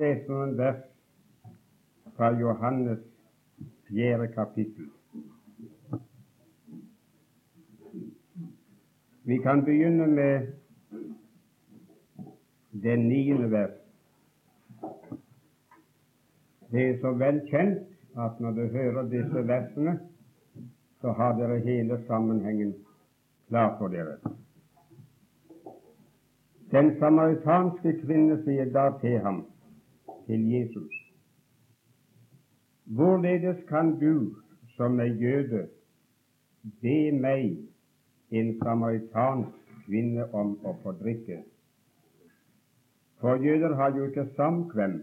lese noen vers fra Johannes fjerde kapittel. Vi kan begynne med det niende vers. Det er så vel kjent at når du hører disse versene, så har dere hele sammenhengen klar for dere. Den samaritanske kvinne sier da til ham, til Jesus, hvorledes kan du som er jøde be meg, en samaritansk kvinne, om å få drikke? For jøder har jo ikke samkvem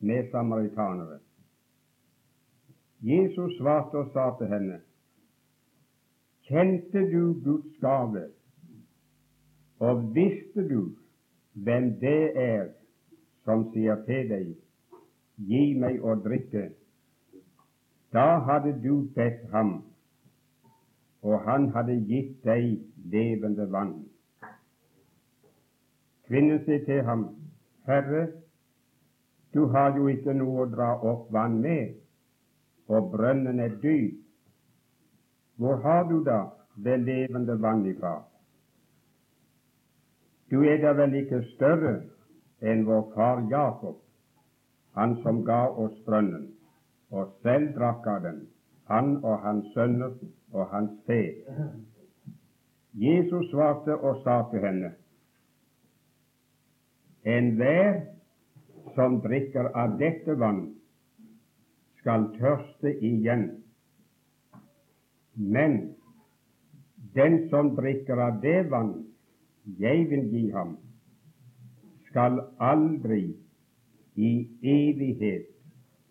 med samaritanere. Jesus svarte og sa til henne, Kjente du Guds gave, og visste du hvem det er som sier til deg, gi meg å drikke, da hadde du bedt ham, og han hadde gitt deg levende vann. Kvinnen sier til ham, Herre, du har jo ikke noe å dra opp vann med, og brønnen er dyp. Hvor har du da det levende vann ifra? Du er da vel ikke større enn vår far Jakob, han som ga oss brønnen, og selv drakk av den, han og hans sønner og hans fe. Jesus svarte og sa til henne, Enhver som drikker av dette vann, skal tørste igjen. Men den som drikker av det vann jeg vil gi ham, skal aldri i evighet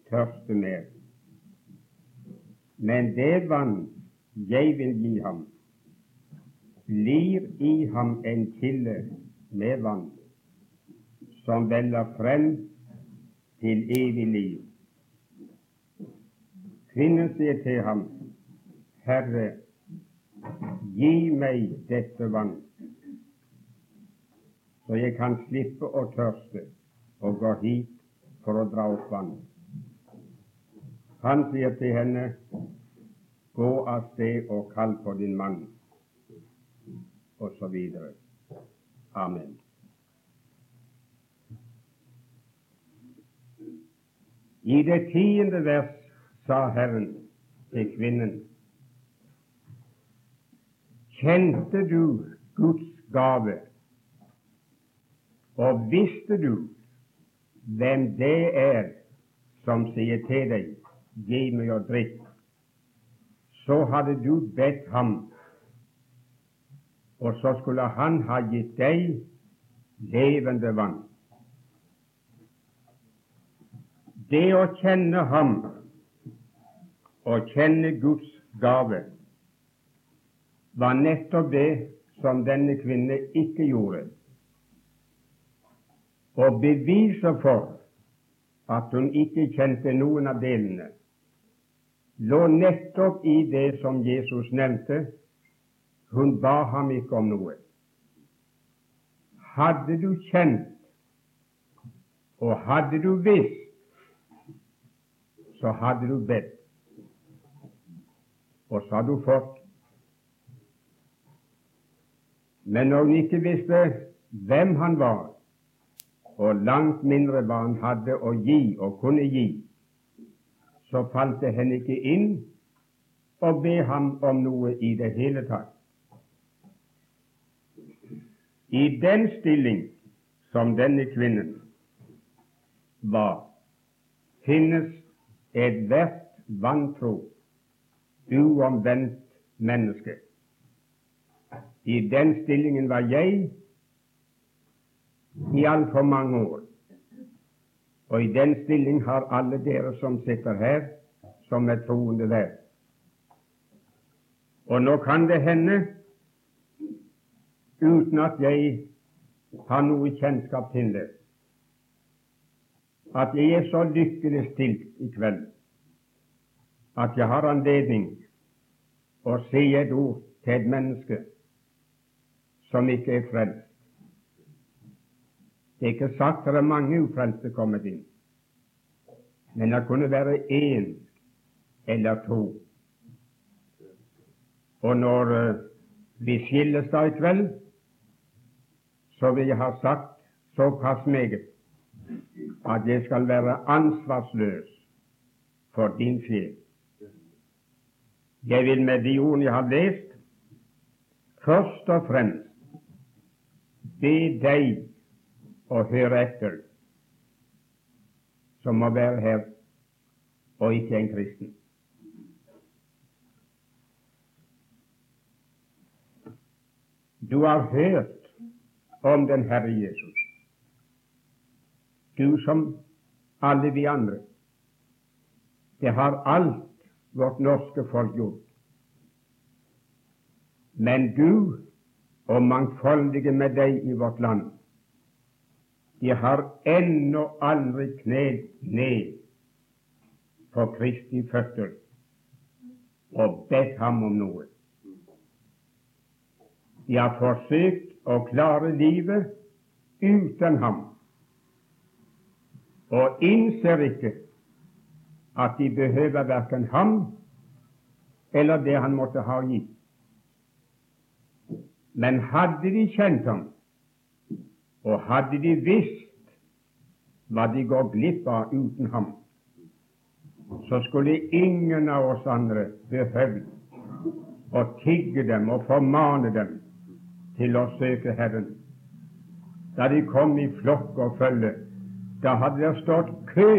tørste mer. Men det vann jeg vil gi ham, blir i ham en kilde med vann som veller frem til evig liv. Kvinnen sier til ham, Herre, gi meg dette vann så jeg kan slippe å tørste og gå hit for å dra opp vann. Han sier til henne, gå av sted og kall på din mann, osv. Amen. I det tiende vers sa Herren til kvinnen, kjente du Guds gave og visste du hvem det er som sier til deg, gi meg å drikke, så hadde du bedt ham, og så skulle han ha gitt deg levende vann. Det å kjenne ham og kjenne Guds gave var nettopp det som denne kvinne ikke gjorde og beviset for at hun ikke kjente noen av delene, lå nettopp i det som Jesus nevnte. Hun ba ham ikke om noe. Hadde du kjent, og hadde du visst, så hadde du bedt, og så hadde du fått. Men når hun ikke visste hvem han var, og langt mindre hva han hadde å gi og kunne gi, så falt det henne ikke inn å be ham om noe i det hele tatt. I den stilling som denne kvinnen var, finnes ethvert vantro, uomvendt menneske. I den stillingen var jeg i altfor mange år. Og i den stilling har alle dere som sitter her, som er troende der. Og nå kan det hende, uten at jeg har noe kjennskap til det, at jeg er så lykkelig stilt i kveld at jeg har anledning å si et ord til et menneske som ikke er frelst. Det er ikke sagt det er mange ufrelste kommet inn. men det kunne være én eller to. Og når uh, vi skilles da i kveld, så vil jeg ha sagt såpass meget at jeg skal være ansvarsløs for din sjel. Jeg vil med de ordene jeg har lest, først og fremst be deg å høre etter, som må være her og ikke en kristen. Du har hørt om den Herre Jesus, du som alle vi andre. Det har alt vårt norske folk gjort. Men du og mangfoldige med deg i vårt land, de har ennå aldri knelt ned for Kristi føtter og bedt ham om noe. De har forsøkt å klare livet uten ham, og innser ikke at de behøver verken ham eller det han måtte ha gitt. Men hadde de kjent ham, og hadde de visst hva de går glipp av uten ham, så skulle ingen av oss andre behøvd å tigge dem og formane dem til å søke Herren. Da de kom i flokk og følge, da hadde det stått kø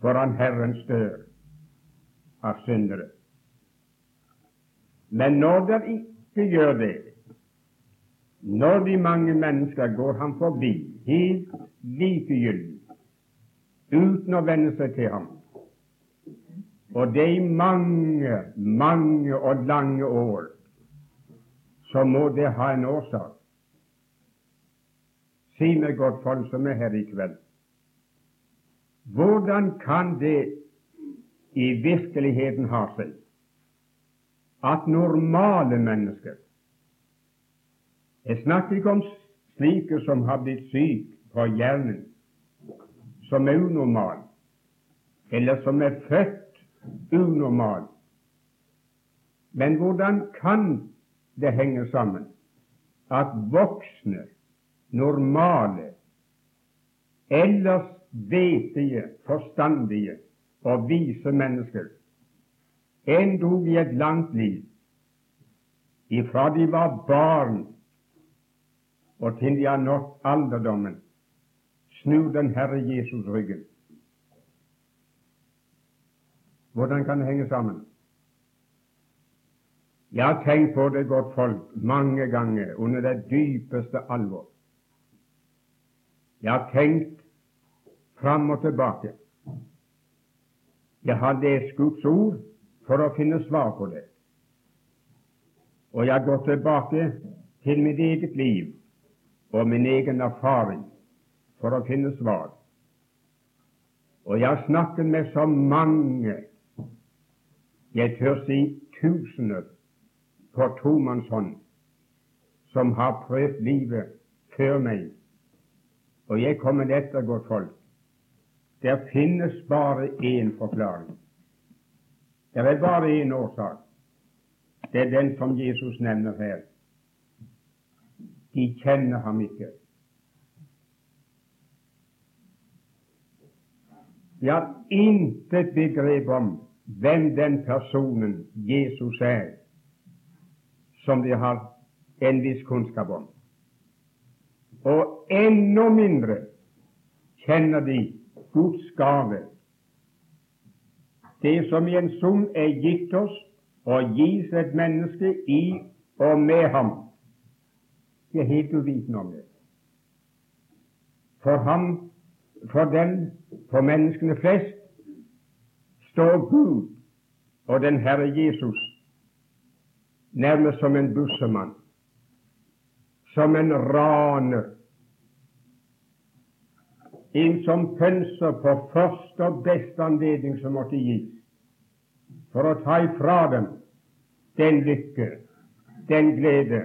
foran Herrens dør av syndere. Men når dere ikke gjør det, når de mange mennesker går ham forbi helt likegyldig, uten å venne seg til ham, og det i mange, mange og lange år, så må det ha en årsak. Si meg, godt folk som er her i kveld, hvordan kan det i virkeligheten ha seg at normale mennesker Jeg snakker ikke om slike som har blitt syke på hjernen, som er unormal, eller som er født unormal. Men hvordan kan det henge sammen at voksne, normale, ellers vetige, forstandige og vise mennesker endog i et langt liv, ifra de var barn og til de har nådd alderdommen, snu den Herre Jesus ryggen. Hvordan kan det henge sammen? Jeg har tenkt på det, godt folk, mange ganger under det dypeste alvor. Jeg har tenkt fram og tilbake. Jeg har lest Guds ord for å finne svar på det. Og jeg har gått tilbake til mitt eget liv og min egen erfaring for å finne svar. Og jeg har snakket med så mange, jeg tør si tusener, på tomannshånd, som har prøvd livet før meg. Og jeg kommer etter, godt folk. Det finnes bare én forklaring. Det er bare én årsak. Det er den som Jesus nevner her. De kjenner ham ikke. De har intet begrep om hvem den personen Jesus er, som de har en viss kunnskap om. Og enda mindre kjenner de Guds gave. Det som i en sum er gitt oss og gis et menneske i og med ham. De er helt uvitende om det. For ham, for den, for menneskene flest, står Gud og den Herre Jesus nærmest som en bussemann, som en raner en som pønser på første og beste anledning som måtte gis, for å ta ifra dem den lykke, den glede,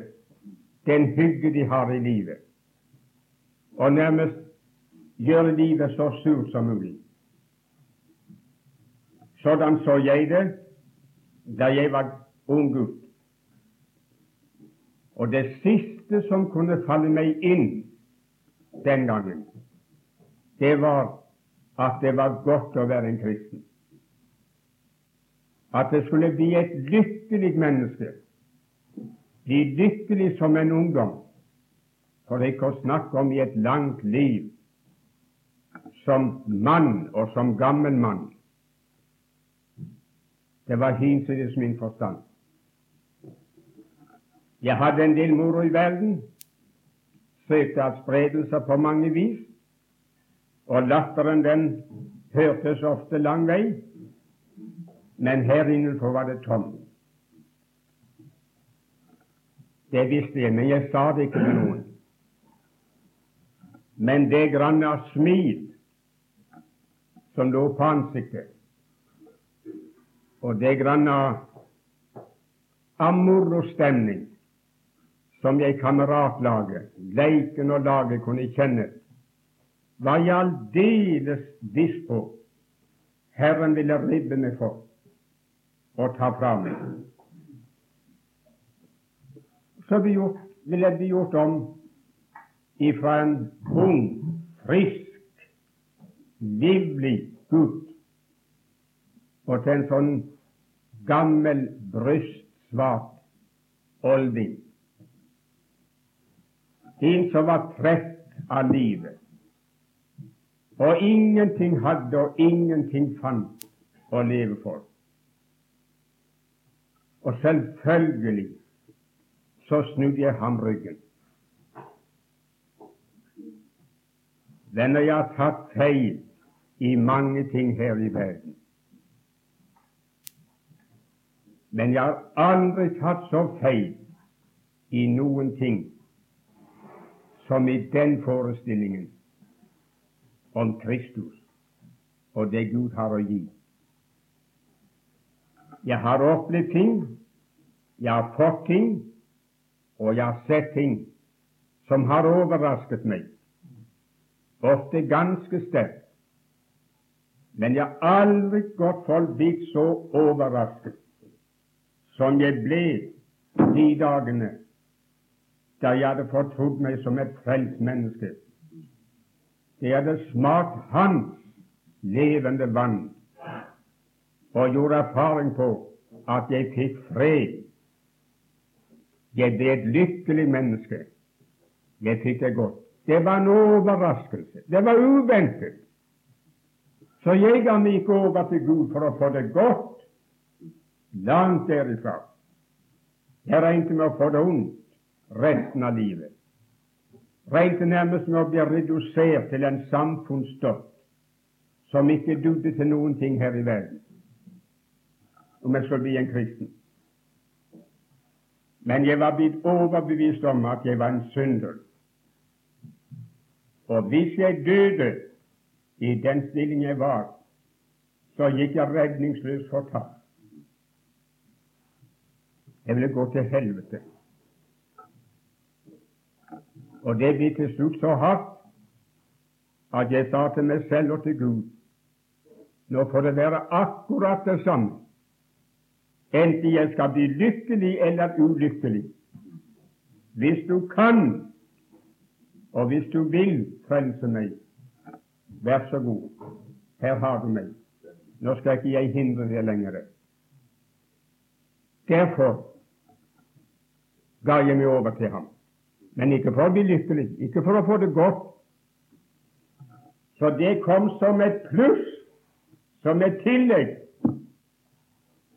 den hygge de har i livet, og nærmest gjøre livet så surt som mulig. Sådan så jeg det da jeg var ung gutt. Og det siste som kunne falle meg inn den gangen, det var at det var godt å være en kristen. At det skulle bli et lykkelig menneske, bli lykkelig som en ungdom, for ikke å snakke om i et langt liv som mann og som gammel mann. Det var hinsides min forstand. Jeg hadde en del moro i verden, søkte adspredelser på mange vis, og latteren den hørtes ofte lang vei, men her innenfor var det tomt. Det visste jeg, men jeg sa det ikke til noen. Men det grann av smil som lå på ansiktet, og det grann av amorostemning som jeg kameratlaget, leiken og laget kunne kjenne, var jeg aldeles viss på Herren ville ribbe meg for og ta fra meg. Så ville det bli gjort om ifra en ung, frisk, livlig gutt. Og til en sånn gammel, brystsvak olding. En som var trett av livet, og ingenting hadde og ingenting fant å leve for. Og selvfølgelig så snudde jeg ham ryggen. Venner, jeg har tatt feil i mange ting her i verden. Men jeg har aldri tatt så feil i noen ting som i den forestillingen om Kristus og det Gud har å gi. Jeg har opplevd ting, jeg har fått ting, og jeg har sett ting som har overrasket meg, ofte ganske sterkt. Men jeg har aldri gått forbi så overrasket som jeg ble de dagene da jeg hadde fortrodd meg som et frelst menneske. Jeg hadde smakt Hans levende vann og gjorde erfaring på at jeg fikk fred. Jeg ble et lykkelig menneske. Jeg fikk det godt. Det var en overraskelse. Det var uventet. Så jeg ga meg ikke over til Gud for å få det godt. Langt derifra. Jeg regnet med å få det ondt resten av livet. Regnet nærmest med å bli redusert til en samfunnsdott som ikke dugde til noen ting her i verden, om jeg skulle bli en kristen. Men jeg var blitt overbevist om at jeg var en synder. Og hvis jeg døde i den stilling jeg var, så gikk jeg redningsløst fortapt. Jeg ville gå til helvete. Og det ble til slutt så hardt at jeg sa til meg selv og til Gud nå får det være akkurat det samme, enten jeg skal bli lykkelig eller ulykkelig. Hvis du kan, og hvis du vil frelse meg, vær så god, her har du meg. Nå skal ikke jeg hindre det lenger. Derfor ga jeg meg over til ham men ikke for å bli lykkelig, ikke for å få det godt. Så det kom som et pluss, som et tillegg.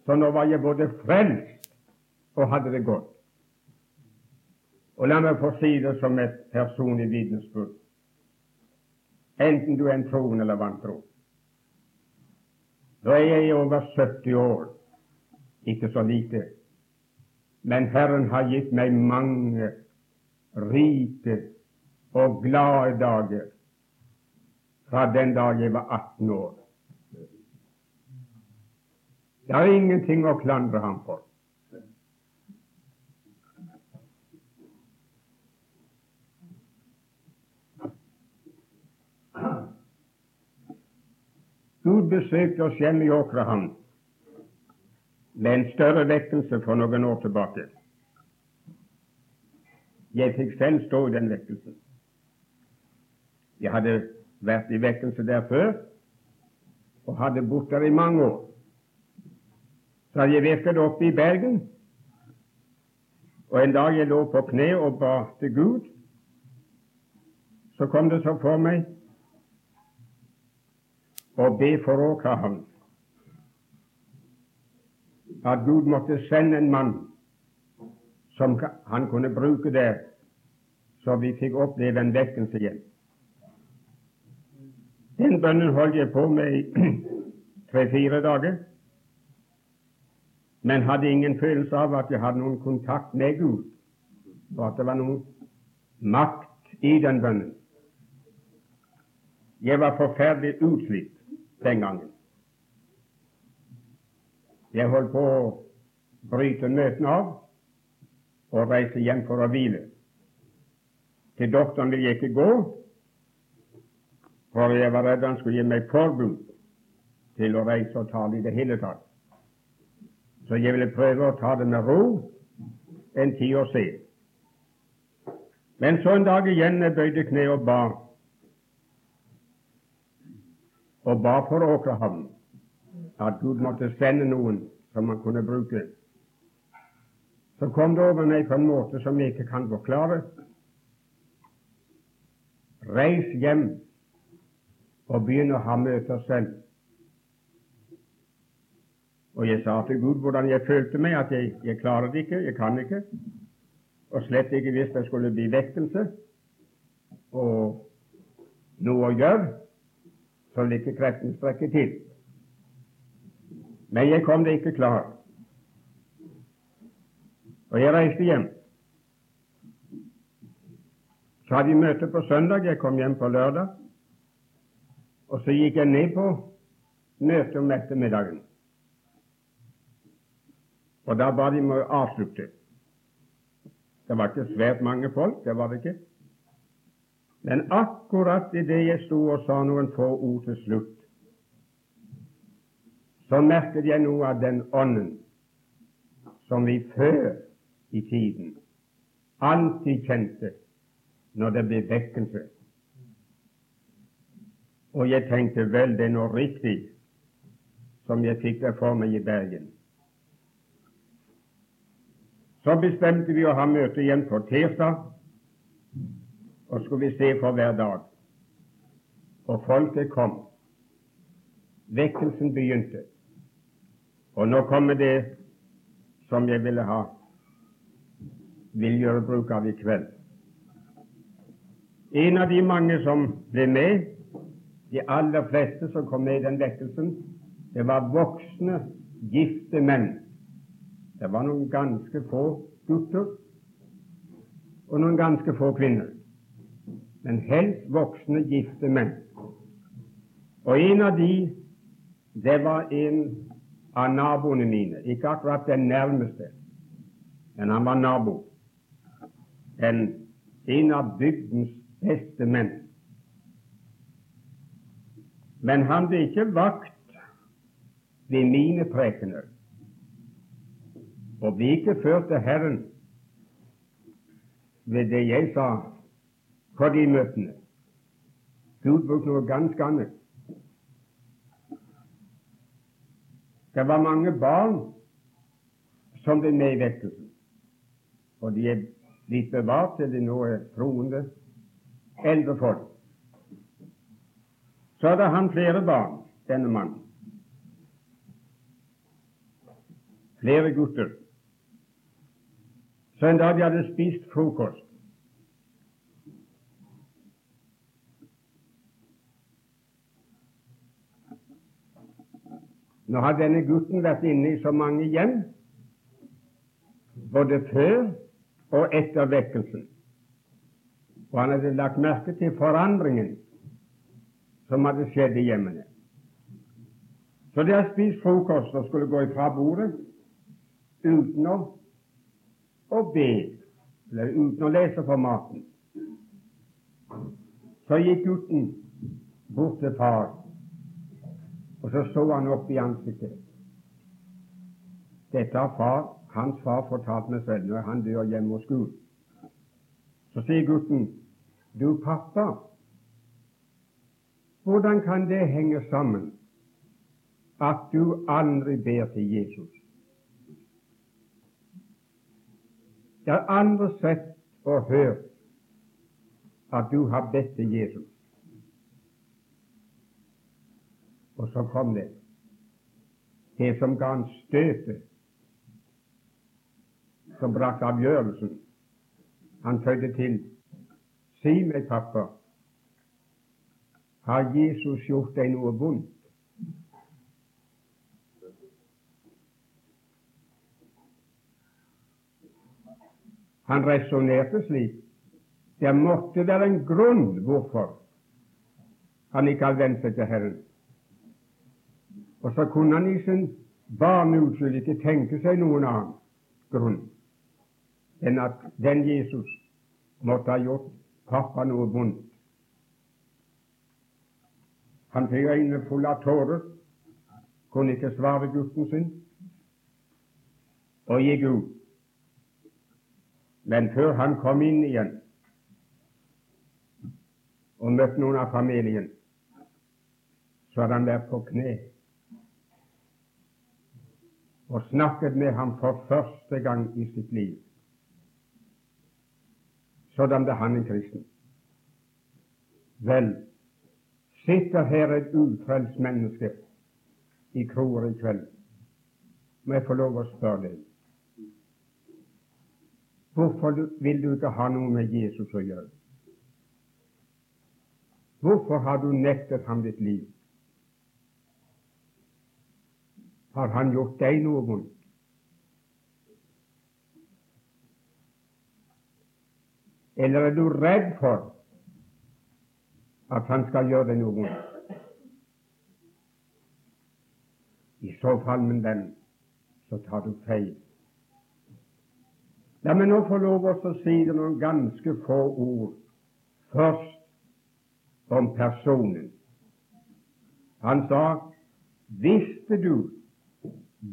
Så nå var jeg både frelst og hadde det godt. Og la meg få si det som et personlig vitnesbyrd, enten du er en troende eller vantro. Da er jeg over 70 år, ikke så lite, men Herren har gitt meg mange rike og glade dager fra den dag jeg var 18 år. Det er ingenting å klandre ham for. Gud besøkte oss hjemme i Åkrehamn med en større vekkelse for noen år tilbake. Jeg fikk selv stå i den vekkelsen. Jeg hadde vært i vekkelse der før og hadde bodd der i mange år. Hadde jeg virket oppe i Bergen, og en dag jeg lå på kne og ba til Gud, så kom det så for meg å be for Åkrehamn at Gud måtte sende en mann som han kunne bruke der, så vi fikk oppleve en vekkelse igjen. Den bønnen holdt jeg på med i tre-fire dager, men hadde ingen følelse av at jeg hadde noen kontakt med Gud, og at det var noen makt i den bønnen. Jeg var forferdelig utslitt den gangen. Jeg holdt på å bryte møtene av og reise hjem for å hvile. Til doktoren ville jeg ikke gå, for jeg var redd han skulle gi meg forbud til å reise og tale i det hele tatt. Så jeg ville prøve å ta det med ro en tid og se. Men så en dag igjen jeg bøyde kne og ba, og ba for Åkerhavn at Gud måtte sende noen som han kunne bruke. Så kom det over meg på en måte som jeg ikke kan forklare. Reis hjem og begynn å ha møter selv. Og jeg sa til Gud hvordan jeg følte meg, at jeg, jeg klarer det ikke, jeg kan ikke. Og slett ikke hvis det skulle bli vekkelse og noe å gjøre, så vil ikke kreftene strekke til. Men jeg kom det ikke klar. Og jeg reiste hjem. Så hadde vi møte på søndag, jeg kom hjem på lørdag. Og så gikk jeg ned på møtet om ettermiddagen. Og da ba de meg avslutte. Det var ikke svært mange folk, det var det ikke. Men akkurat idet jeg sto og sa noen få ord til slutt, så merket jeg noe av den ånden som vi før i tiden alltid kjente når det ble vekkelse. Og jeg tenkte vel, det er noe riktig som jeg fikk det for meg i Bergen. Så bestemte vi å ha møte igjen på tirsdag, og skulle vi se for hver dag. Og folket kom. Vekkelsen begynte. Og nå kommer det som jeg ville ha vil gjøre bruk av i kveld. En av de mange som ble med, de aller fleste som kom med i den vekkelsen, det var voksne, gifte menn. Det var noen ganske få gutter og noen ganske få kvinner, men helst voksne, gifte menn. Og en av de, det var en av naboene mine. Ikke akkurat den nærmeste, men han var nabo. En, en av bygdens beste menn. Men han ble ikke vakt ved mine prekener, og ble ikke ført til Herren ved det jeg sa på de møtene. Gud brukte noe ganske annet. Det var mange barn som ble med i vekkelsen, og de er blitt bevart til de nå er troende eldre folk. Så hadde han flere barn, denne mannen. Flere gutter. Så en dag de hadde spist frokost, Nå har denne gutten vært inne i så mange hjem, både før og etter vekkelsen, og han hadde lagt merke til forandringen som hadde skjedd i hjemmene. Så de har spist frokost og skulle gå ifra bordet uten å, å be, uten å lese for maten. Så gikk gutten bort til far Og så så han opp i ansiktet. Dette har far, hans far fortalt meg selv når han dør hjemme hos Gud. Så sier gutten, du pappa, hvordan kan det henge sammen at du aldri ber til Jesus? Jeg har aldri sett og hørt at du har bedt til Jesus. Og så kom det, det som ga han støtet, som brakte avgjørelsen. Han fødte til Si meg, pappa, har Jesus gjort deg noe vondt? Han resonnerte slik. Det måtte være en grunn hvorfor han ikke hadde vent seg til Herren. Og så kunne han i sin barneuskyld ikke tenke seg noen annen grunn enn at den Jesus måtte ha gjort pappa noe vondt. Han fikk øynene fulle av tårer, kunne ikke svare gutten sin, og gikk ut. Men før han kom inn igjen og møtte noen av familien, så hadde han vært på kne og snakket med ham for første gang i sitt liv. Sådan ble han en kristen. Vel, sitter her et ufrelst menneske i kroer i kveld. Må jeg få lov å spørre deg Hvorfor vil du ikke ha noe med Jesus å gjøre? Hvorfor har du nektet ham ditt liv? Har han gjort deg noe vondt? Eller er du redd for at han skal gjøre deg noe vondt? I så fall, min venn, så tar du feil. La meg nå få lov å si det noen ganske få ord først om personen. Han sa, visste du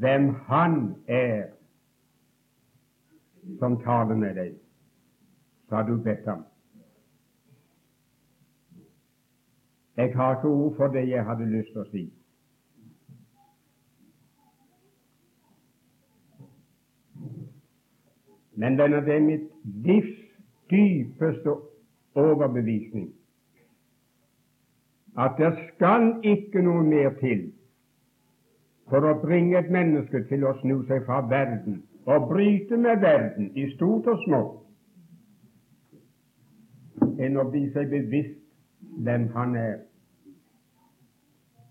hvem han er som taler med deg, Sa du bedt ham. Jeg har ikke ord for det jeg hadde lyst til å si. Men denne, det er mitt livs dypeste overbevisning at det skal ikke noe mer til for å bringe et menneske til å snu seg fra verden og bryte med verden i stort og smått, enn å bli seg bevisst hvem han er.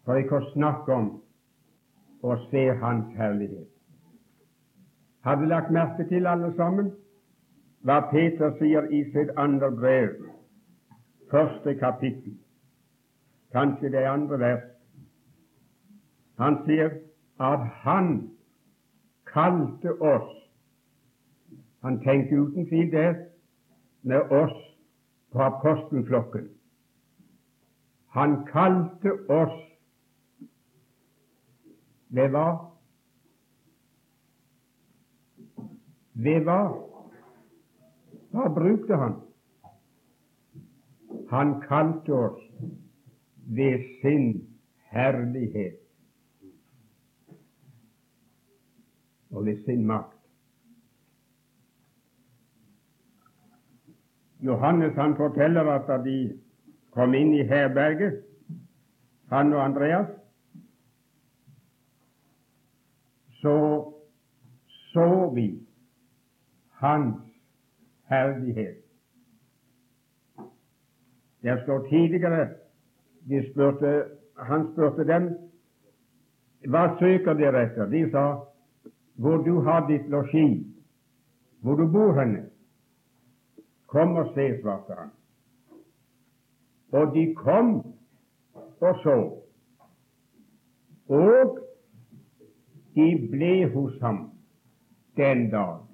For ikke å snakke om å se Hans herlighet hadde lagt merke til, alle sammen, hva Peter sier i sitt andre brev, første kapittel, kanskje det andre vers. Han sier at han kalte oss Han tenker uten tvil det med oss på apostelflokken. Han kalte oss Det hva? Ved hva? Hva brukte han? Han kalte oss ved sin herlighet og ved sin makt. Johannes han forteller at da de kom inn i herberget, han og Andreas, så så vi hans herlighet. Der står tidligere de spurte, Han spurte dem hva søker dere etter. De sa hvor du har ditt losji, hvor du bor henne. Kom og se, svarte han. Og de kom og så. Og de ble hos ham den dag.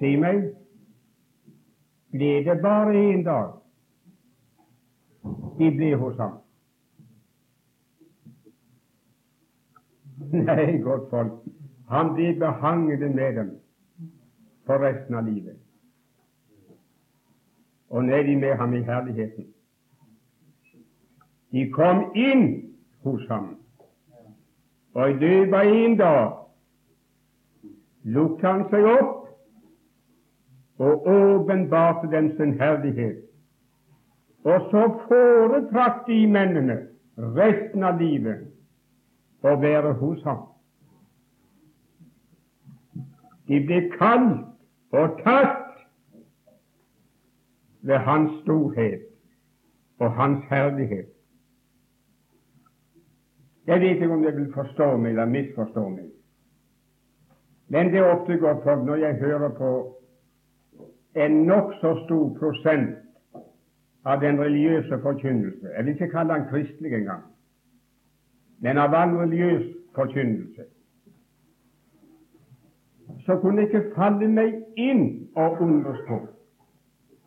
Si meg, ble det bare én dag de ble hos ham? Nei, godt folk, han blir behanget med dem for resten av livet. Og nå er de med ham i herligheten. De kom inn hos ham, og i løpet av en dag lukket han seg opp og åpenbarte dem sin herlighet. Og så foretrakk de mennene resten av livet å være hos ham. De ble kalt og tatt ved hans storhet og hans herlighet. Jeg vet ikke om dere vil forstå meg eller misforstå meg, men det er ofte godt for når jeg hører på en nokså stor prosent av den religiøse forkynnelse. Jeg vil ikke kalle den kristelig engang, men av all religiøs forkynnelse. Så kunne det ikke falle meg inn å undres på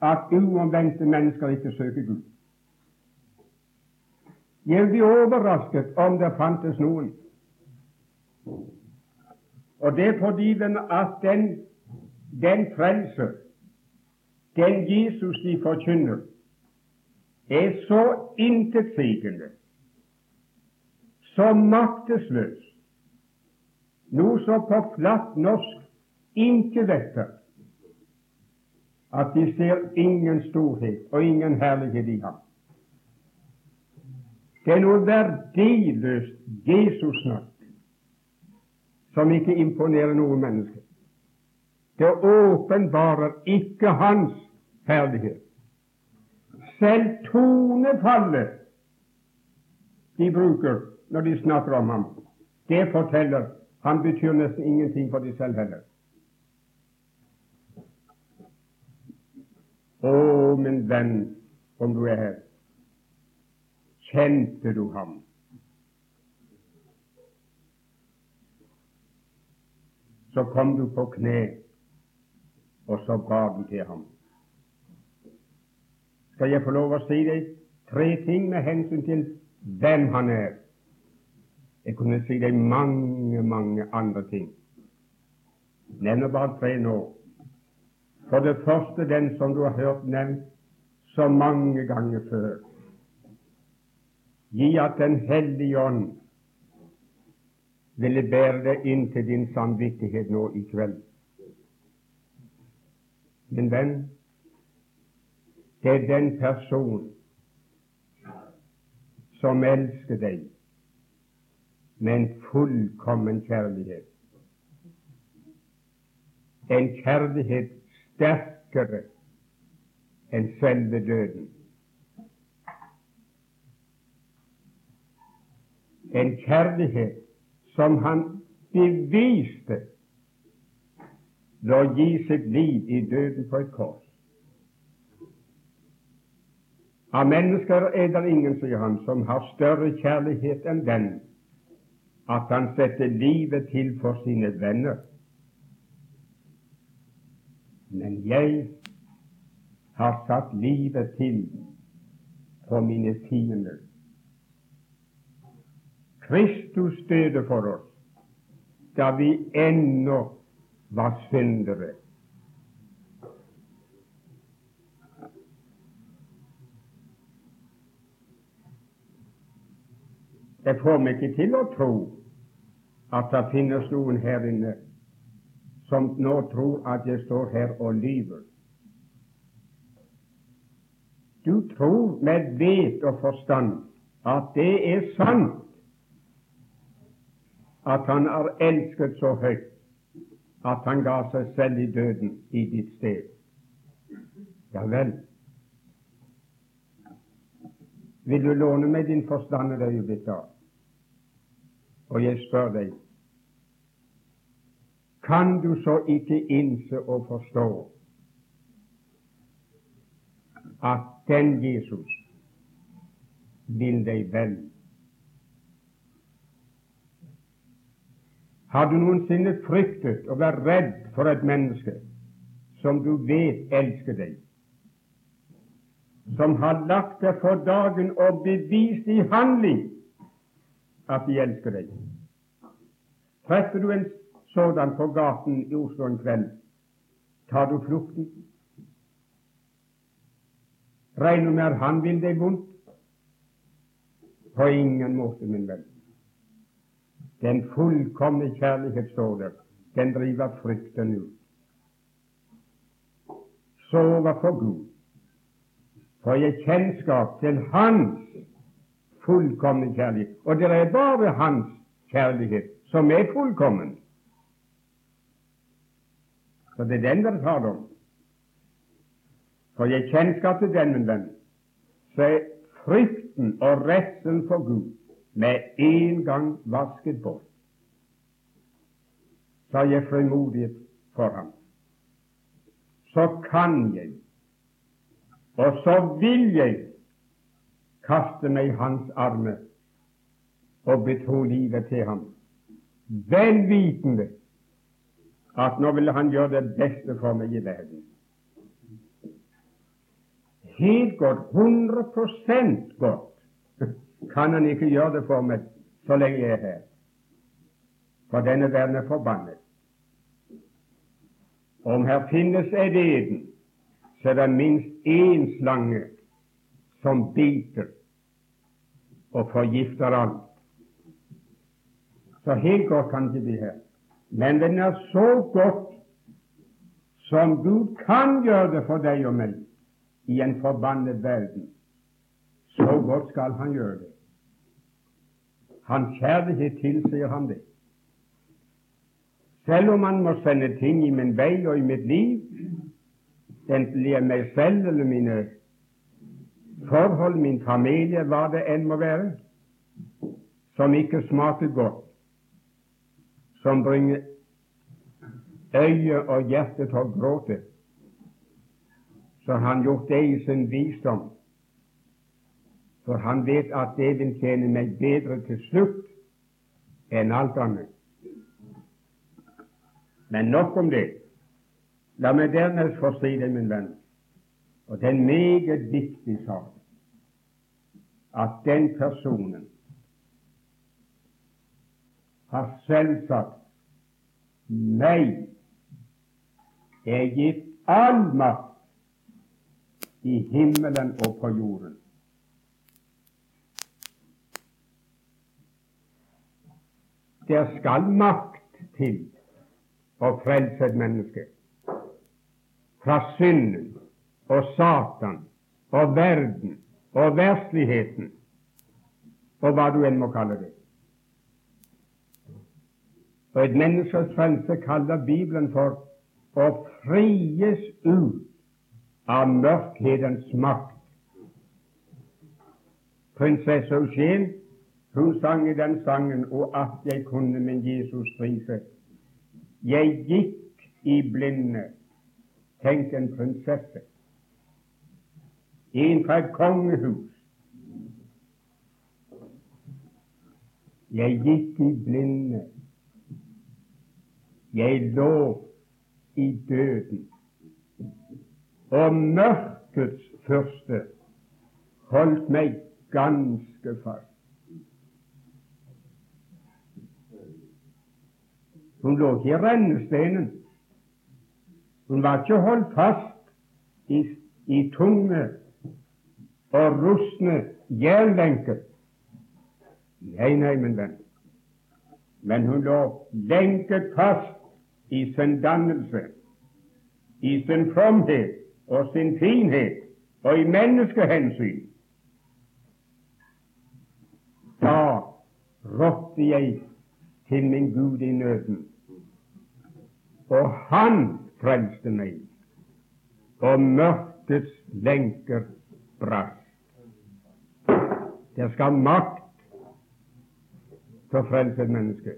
at uomvendte mennesker ikke søker Gud. Jeg blir overrasket om det fantes noen. Og det er fordi den, at den, den frelse, den Jesus de forkynner, er så intetsigende, så maktesløs, noe så på flatt norsk ikke vetter, at de ser ingen storhet og ingen herlighet i ham. Det er noe verdiløst Jesus-snakk som ikke imponerer noe menneske. Det åpenbarer ikke hans herlighet. Selv tonefallet de bruker når de snakker om ham, det forteller han betyr nesten ingenting for de selv heller. Å, min venn, om du er her, kjente du ham? Så kom du på kne, og så ga du til ham. Skal jeg få lov å si deg tre ting med hensyn til hvem han er? Jeg kunne si deg mange, mange andre ting. Nevner bare tre nå. For det første den som du har hørt nevnt så mange ganger før. Gi at Den hellige ånd ville bære deg inn til din samvittighet nå i kveld. Min venn, det er den person som elsker deg med en fullkommen kjærlighet. En kjærlighet sterkere enn selve døden. En kjærlighet som han beviste ved å gi sitt liv i døden på et kors. Av mennesker er det ingen, sier han, som har større kjærlighet enn den at han setter livet til for sine venner. Men jeg har satt livet til for mine fiender. Kristus døde for oss da vi ennå var syndere. Jeg får meg ikke til å tro at det finnes noen her inne som nå tror at jeg står her og lyver. Du tror med vet og forstand at det er sant at Han har elsket så høyt at Han ga seg selv i døden i ditt sted. Ja vel. Vil du låne meg din forstand et øyeblikk da? Og jeg spør deg, kan du så ikke innse og forstå at den Jesus vil deg vel? Har du noensinne fryktet å være redd for et menneske som du vet elsker deg, som har lagt deg for dagen og bevist i handling at de elsker deg. Treffer du en sådan på gaten i Oslo en kveld, tar du flukten? Regner med at han vil deg vondt? På ingen måte, min venn. Den fullkomne kjærlighet står der. Den driver frykten ut. Så for Gud får jeg kjennskap til Hans fullkomne kjærlighet. Og det er bare Hans kjærlighet som er fullkommen. Så det er den dere taler om. For jeg kjennskap til den, min venn, så er frykten og redselen for Gud med en gang vasket bort. Så har jeg frimodighet for ham. Så kan jeg, og så vil jeg, kaste meg i hans armer og betro livet til ham, vel vitende at nå ville han gjøre det beste for meg i verden. Helt godt, 100 godt, kan han ikke gjøre det for meg så lenge jeg er her. For denne verden er forbannet. Om her finnes et eden, så er det minst én slange som biter og forgifter alt. Så helt godt kan ikke bli her. Men den er så godt som Gud kan gjøre det for deg og meg i en forbannet verden. Så godt skal han gjøre det. Hans kjærlighet tilsier ham det. Selv om han må sende ting i min vei og i mitt liv, enten det er meg selv eller mine forhold, min familie, hva det enn må være, som ikke smaker godt, som bringer øye og hjerte til å gråte, så har han gjort det i sin visdom for han vet at det vil tjene meg bedre til slutt enn alt annet. Men nok om det. La meg dernest få si det, min venn, og det er en meget viktig sak, at den personen har selvsagt meg er gitt all makt i himmelen og på jorden. Der skal makt til å frelse et menneske fra synden og Satan og verden og versligheten og hva du enn må kalle det. Og et menneskes frelse kaller Bibelen for å fries ut av mørkhetens makt. Prinsesse Eugen hun sang i den sangen og at jeg kunne min Jesus prise. Jeg gikk i blinde. Tenk en prinsesse. En fra et kongehus. Jeg gikk i blinde. Jeg lå i døden. Og mørkets første holdt meg ganske fast. Hun lå ikke i rennesteinen. Hun var ikke holdt fast i, i tunge og rustne jernlenker. Nei, nei, min venn. Men hun lå lenket fast i sin dannelse, i sin fromhet og sin finhet og i menneskehensyn. Da ropte jeg til min Gud i nøden og han frelste meg, og mørkets lenker brast. Det skal makt til å frelse et menneske,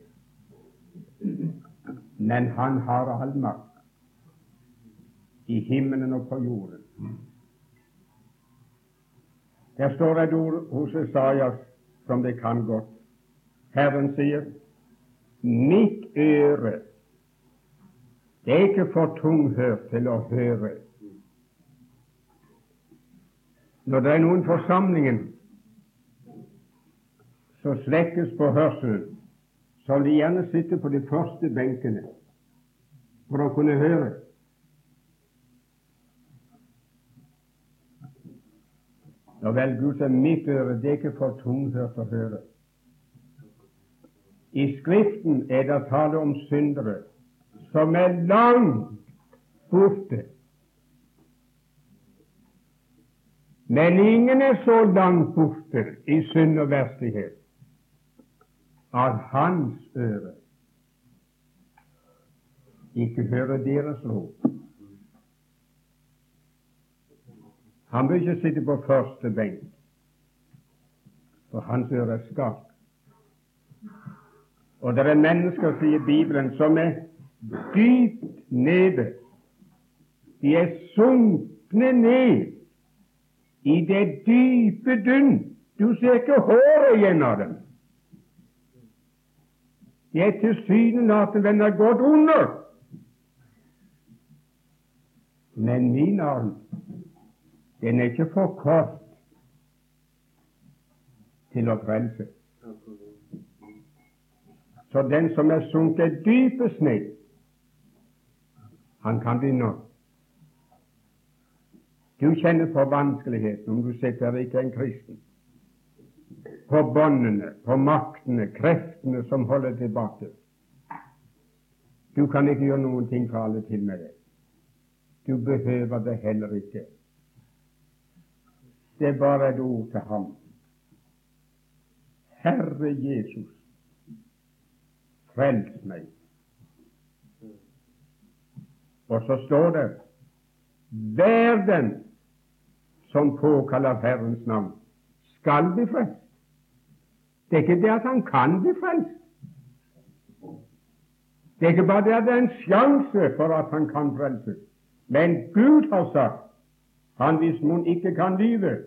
men han har all makt i himmelen og på jorden. Der står et ord hos Esaias som det kan godt. Herren sier, mitt øre det er ikke for tunghørt til å høre. Når det er noen forsamlingen som svekkes på hørselen, så vil de gjerne sitte på de første benkene for å kunne høre. Nå vel, Gud er mitt øre, det er ikke for tunghørt å høre. I Skriften er det tale om syndere som er langt borte. Men ingen er så langt borte i synd og verslighet at hans øre ikke hører deres rop. Han bør ikke sitte på første benk, for hans øre er skarpt. Og det er mennesker, sier Bibelen, som er dypt nede. De er sunkne ned i det dype dynn. Du ser ikke håret av dem. De er tilsynelatende gått under. Men min arm, den er ikke for kort til å frelse. Så den som er sunket dypest ned, han kan bli nådd. Du kjenner på vanskeligheten om du sitter ikke en kristen. På båndene, på maktene, kreftene som holder tilbake. Du kan ikke gjøre noen ting for alle til med det. Du behøver det heller ikke. Det er bare et ord til ham. Herre Jesus, frels meg. Og så står det Verden som påkaller Herrens navn, skal bli frelst. Det er ikke det at han kan bli frelst. Det er ikke bare det at det er en sjanse for at han kan frelses. Men Gud har sagt, han hvis mon ikke kan lyve,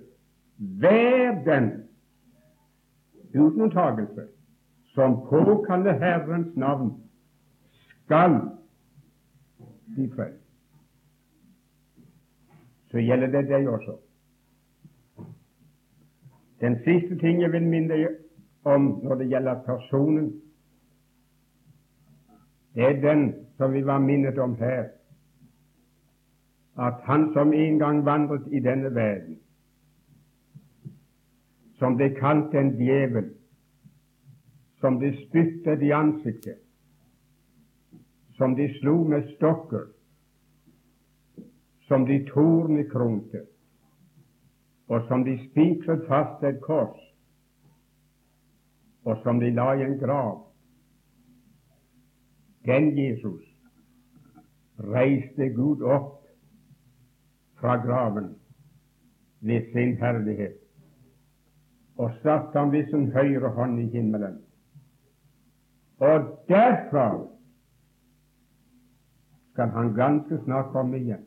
vær den uten unntakelse som påkaller Herrens navn, skal bli frelst. Så gjelder det deg også. Den siste ting jeg vil minne deg om når det gjelder personen, det er den som vi var minnet om her, at han som en gang vandret i denne verden, som ble kalt en djevel, som de spyttet i ansiktet, som de slo med stokker, som de tornekronte, og som de spikret fast et kors, og som de la i en grav. Den Jesus reiste Gud opp fra graven ved sin herlighet og satte ham ved sin høyre hånd i himmelen. Og derfra skal han ganske snart komme igjen.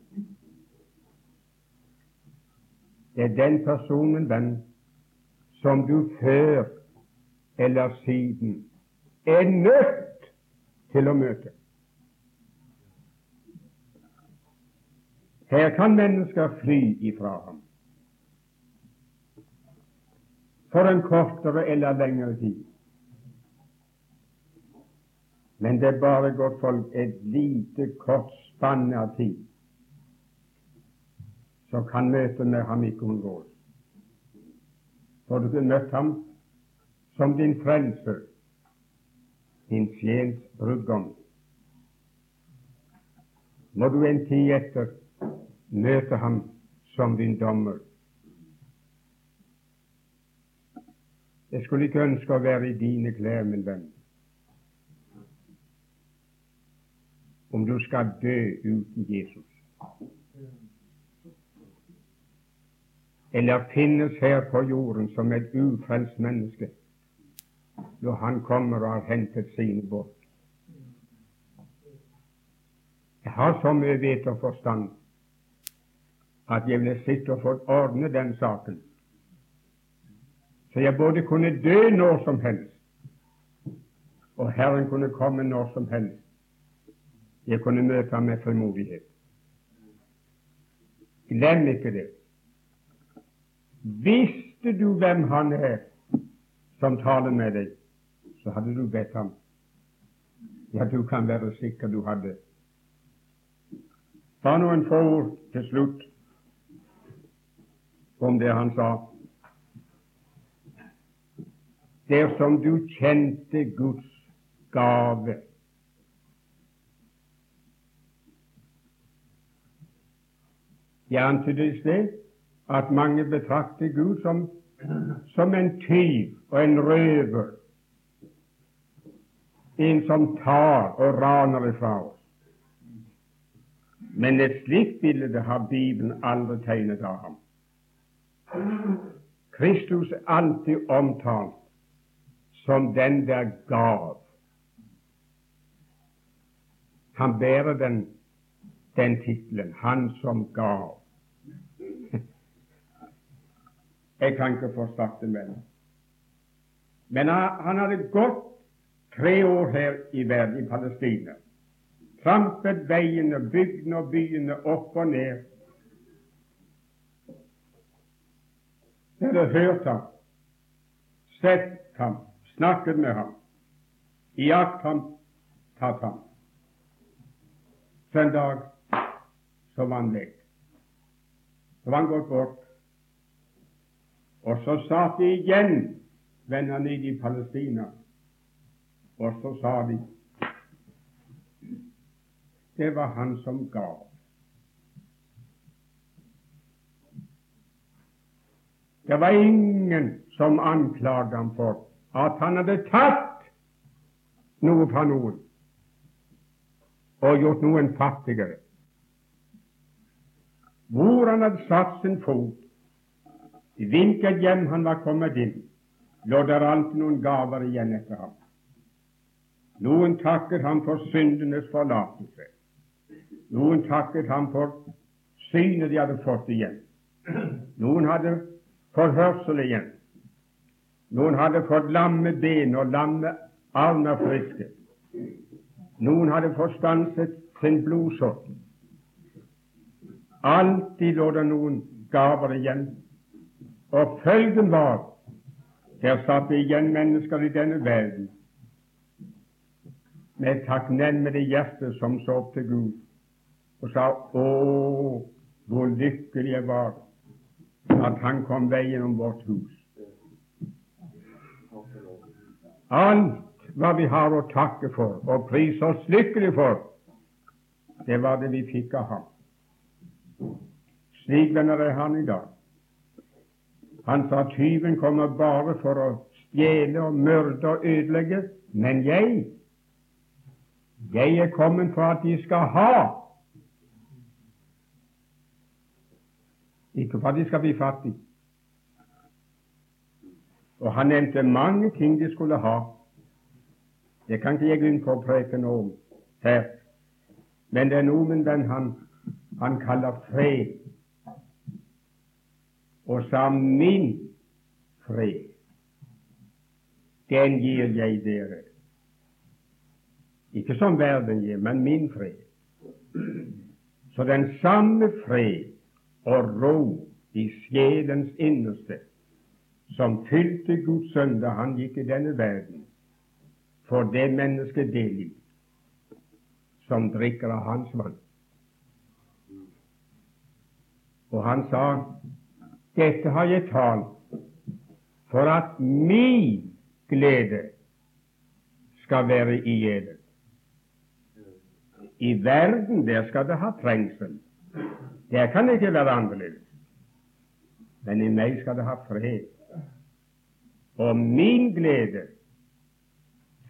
Det er den personen, venn, som du før eller siden er nødt til å møte. Her kan mennesker fly ifra ham for en kortere eller lengre tid. Men det er bare godt folk, et lite, kort spann av tid, så kan møtet med ham ikke unngås. For du kunne møtt ham som din frelser, din sjels brudgom. Må du en tid etter møte ham som din dommer. Jeg skulle ikke ønske å være i dine klær, min venn, om du skal dø uten Jesus. Eller finnes her på jorden som et ufrelst menneske når han kommer og har hentet sine bort. Jeg har så mye vet og forstand at jeg ville sitte og fått ordne den saken, så jeg både kunne dø når som helst, og Herren kunne komme når som helst. Jeg kunne møte ham med frimodighet. Glem ikke det. Visste du hvem han er som taler med deg, så hadde du bedt ham Ja, du kan være sikker du hadde. Bare noen få ord til slutt om det han sa. Dersom du kjente Guds gave Jeg antydet sted at mange betrakter Gud som, som en tyv og en røver, en som tar og raner ifra oss. Men et slikt bilde har Bibelen aldri tegnet av ham. Kristus er alltid omtalt som den der gav. Han bærer den, den tittelen, Han som gav. Jeg kan ikke få sagt det mer. Men han hadde gått tre år her i verden, i Palestina. Trampet veiene, bygdene og byene opp og ned. Dere hørt ham, sett ham, snakket med ham, iakt ham, tatt ham. Søndag så var han vekk. Så var han gått bort. Og så satt de igjen vennene i Palestina, og så sa de det var han som gav. Det var ingen som anklaget ham for at han hadde tatt noe fra noen og gjort noen fattigere. Hvor han hadde satt sin fot, i hvilket hjem han var kommet inn, lå der alltid noen gaver igjen etter ham. Noen takket ham for syndenes forlatelse. Noen takket ham for synet de hadde fått igjen. Noen hadde forhørsel hørsel igjen. Noen hadde fått lamme ben og lamme armer friske. Noen hadde forstanset sin blodsått. Alltid lå det noen gaver igjen og følgen var der satt det igjen mennesker i denne verden med takknemlig hjerte som så opp til Gud og sa å, hvor lykkelig jeg var at han kom veien om vårt hus. Alt hva vi har å takke for og prise oss lykkelig for, det var det vi fikk av ham. Slik venner er han i dag. Han sa tyven kommer bare for å stjele og myrde og ødelegge, men jeg, jeg er kommet for at de skal ha, ikke for at de skal bli fattige. Og han nevnte mange ting de skulle ha. Det kan ikke jeg gå inn på å om her, men det er noe med den han, han kaller fred og sa min fred, den gir jeg dere. Ikke som verden gir, men min fred. Så den samme fred og ro i sjelens innerste som fylte Guds sønn da han gikk i denne verden, for det mennesket del i som drikker av hans vann. Og han sa dette har jeg talt for at min glede skal være i eder. I verden, der skal det ha trengsel. Der kan det ikke være annerledes. Men i meg skal det ha fred. Og min glede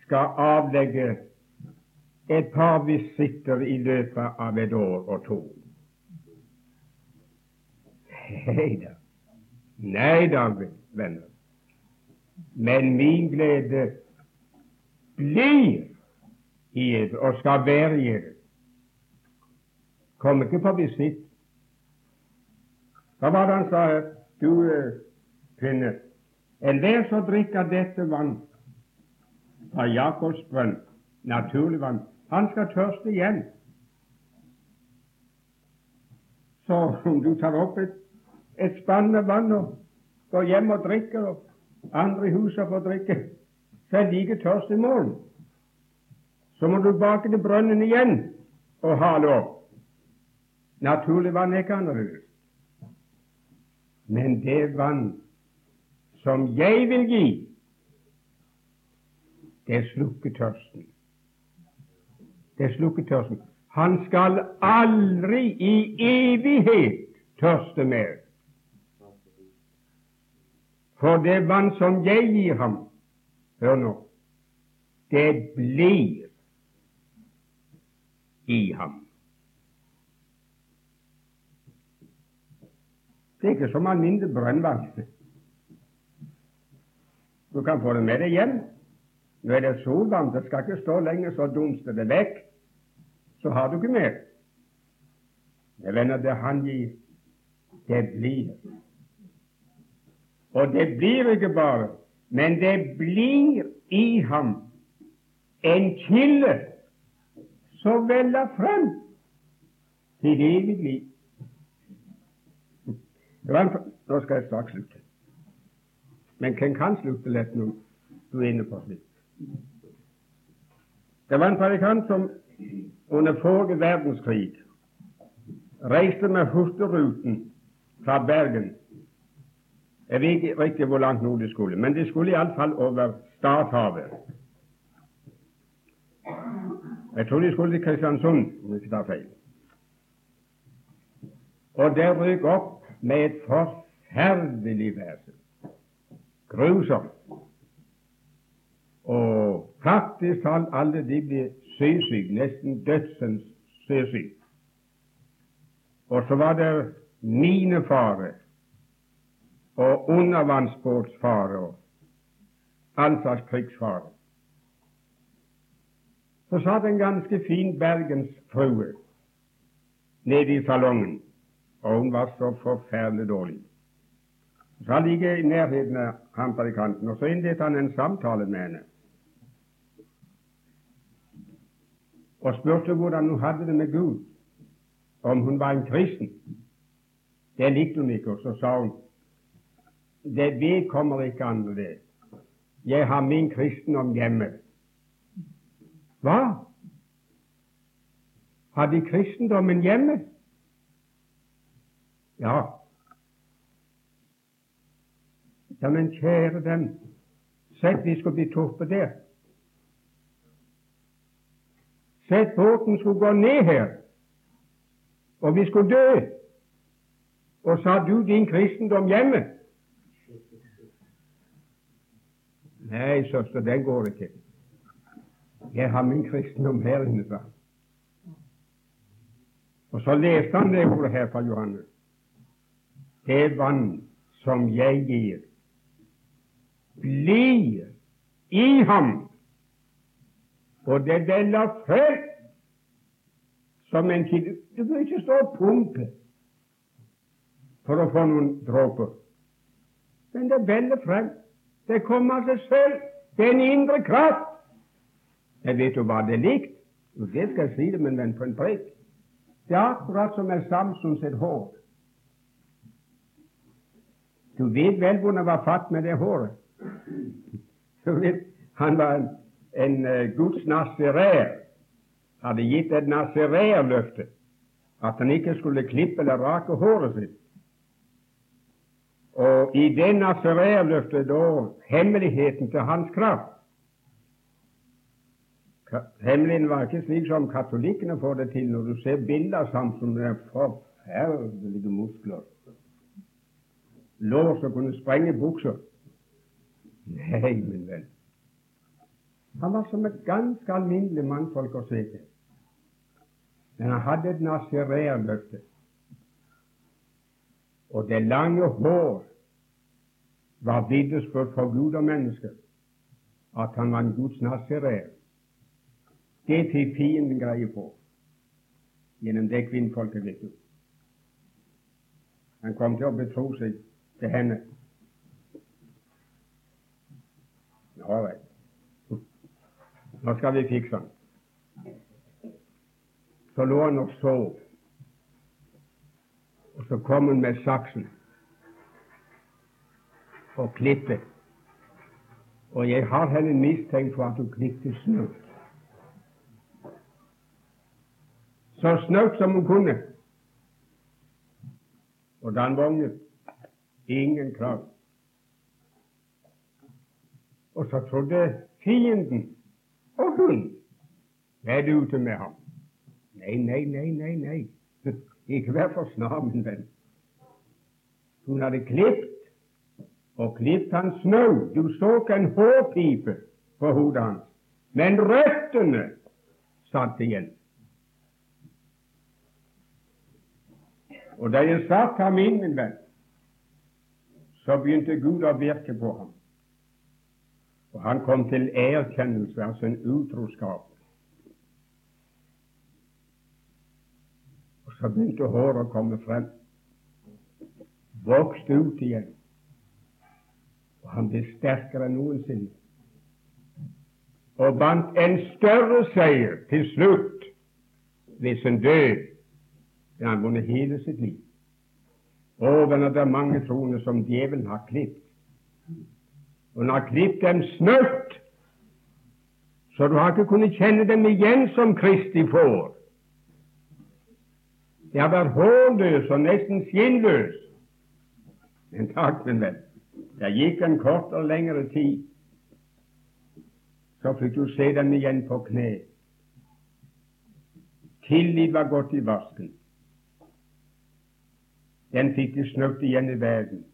skal avlegge et par visitter i løpet av et år og to. Nei da. Nei da, venner. Men min glede blir i eder og skal være i eder. Kom ikke på visitt. Hva var det han sa her? Du uh, kvinne, enhver som drikker dette vann fra Jakobs brønn, naturlig vann, han skal tørste igjen. Så om du tar opp et et spann med vann og går hjem og drikker, og andre i huset får drikke, så er like tørst i morgen Så må du bake til brønnen igjen og hale opp. Naturlig vann er ikke annerledes. Men det vann som jeg vil gi, det slukker tørsten. Det slukker tørsten. Han skal aldri i evighet tørste mer. For det vann som jeg gir ham, hør nå, det blir i ham. Det er ikke som alminnelig brønnvann. Du kan få det med deg hjem. Nå er det solvarmt, det skal ikke stå lenger, så dunster det vekk. Så har du ikke mer. Jeg venner, det han gir, det blir. Og det blir ikke bare, men det blir i ham en kilde som veller frem til evig liv. Nå skal jeg straks slutte. Men hvem kan slutte lett når du er inne på slikt? Det var en predikant som under forrige verdenskrig reiste med Hurtigruten fra Bergen jeg vet ikke riktig hvor langt nord de skulle, men de skulle iallfall over Stadhavet. Jeg tror de skulle til Kristiansund, om jeg ikke tar feil. Og der røk opp med et forferdelig vesen. Grusomt. Og faktisk talt alle de ble sjøsyke, nesten dødsens sjøsyke. Og så var det minefare og undervannsbåtsfare og all slags krigsfare. Så satt en ganske fin bergensfrue nede i salongen, og hun var så forferdelig dårlig. Så han ligger i nærheten av ham predikanten, og så innledet han en samtale med henne. Og spurte hvordan hun hadde det med Gud, om hun var en kristen. Det likte hun ikke, og så sa hun det vedkommer ikke andre det. Jeg har min kristendom hjemme. Hva? Har De kristendommen hjemme? Ja. Ja, men kjære dem, sett vi skulle bli torpedert. der. Sett båten skulle gå ned her, og vi skulle dø. Og sa du din kristendom hjemme? Nei, søster, den går ikke. Jeg har min kristendom her inne, Og så leste han det ordet her fra Johannes. Det vann som jeg gir, blir i ham, og det veller frem som en kilde. Du bør ikke stå og pumpe for å få noen dråper, men det veller frem. Det kommer av seg selv. Det er en indre kraft. Jeg vet jo hva det er likt. Det skal jeg si det, men på en prikk. Det er akkurat som er Samson sitt hår. Du vet vel hvordan han var fatt med det håret. Du vet, Han var en, en uh, Guds nazirer. Hadde gitt et nazirerløfte at han ikke skulle klippe eller rake håret sitt. Og i det Nazareerløftet da hemmeligheten til hans kraft. Hemmeligheten var ikke slik som katolikkene får det til når du ser bilder av Samson med forferdelige muskler. Lår som kunne sprenge bukser. Nei, min venn. Han var som et ganske alminnelig mannfolk å se til. Men han hadde et nazireerløfte. Og det lange hår var vitnesbyrd for Gud og mennesker at han var en Guds nazirer. Det fikk fienden greie på gjennom det kvinnfolket, vet du. Han kom til å betro seg til henne. Ja vel. Nå skal vi fikse den. Så lå han og sov. Og så kom hun med saksen og klippet. Og jeg har henne mistenkt for at hun klippet snaut. så snaut som hun kunne. Og da han vågnet, ingen kraft. Og så trodde fienden og hun du ute med ham. Nei, nei, nei, nei, nei. Ikke vær for snar, min venn. Hun hadde klipt og klipt hans snø. Du så ikke en hårpipe på hodet hans, men røttene satt igjen. Og da jeg satt ham inn, min venn, så begynte Gud å virke på ham. Og han kom til erkjennelse, altså en utroskap. Og så begynte håret å komme frem. Vokste ut igjen. Og han ble sterkere enn noensinne. Og vant en større seier til slutt ved sin død enn han vunnet hele sitt liv. Og den er mange troende som djevelen har klippet og han har klippet dem snøtt, så du har ikke kunnet kjenne dem igjen som Kristi får. De har vært hårløse og nesten skinnløs. Men takk, min venn, det gikk en kort og lengre tid, så fikk du se dem igjen på kne. Tillit var gått i vasken. Den fikk de snøtt igjen i verden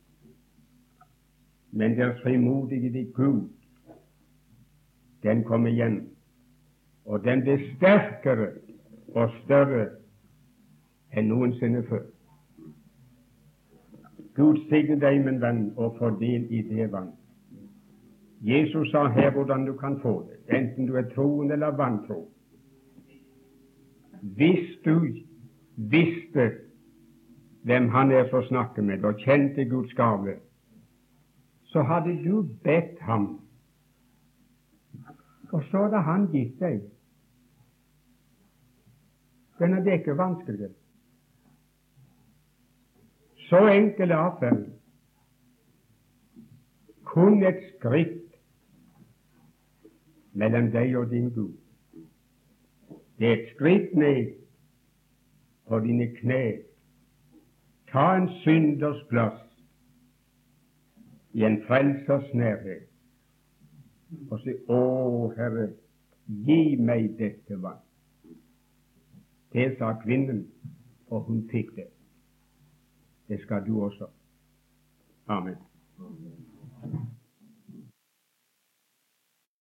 men deres frimodige Gud, den kom igjen, og den ble sterkere og større enn noensinne før. Gud signe deg, min venn, og få del i det vann. Jesus sa her hvordan du kan få det, enten du er troende eller vantro. Hvis du visste hvem Han er som snakker med, og kjente Guds gave, så hadde du bedt ham, og så hadde han gitt deg. Den er ikke vanskelig. Så enkel er avtalen. Kun et skritt mellom deg og din Gud. Det er et skritt ned på dine kne. Ta en synders plass i en frelsers nærhet og si Å, Herre, gi meg dette vann. Det sa kvinnen, og hun fikk det. Det skal du også. Amen.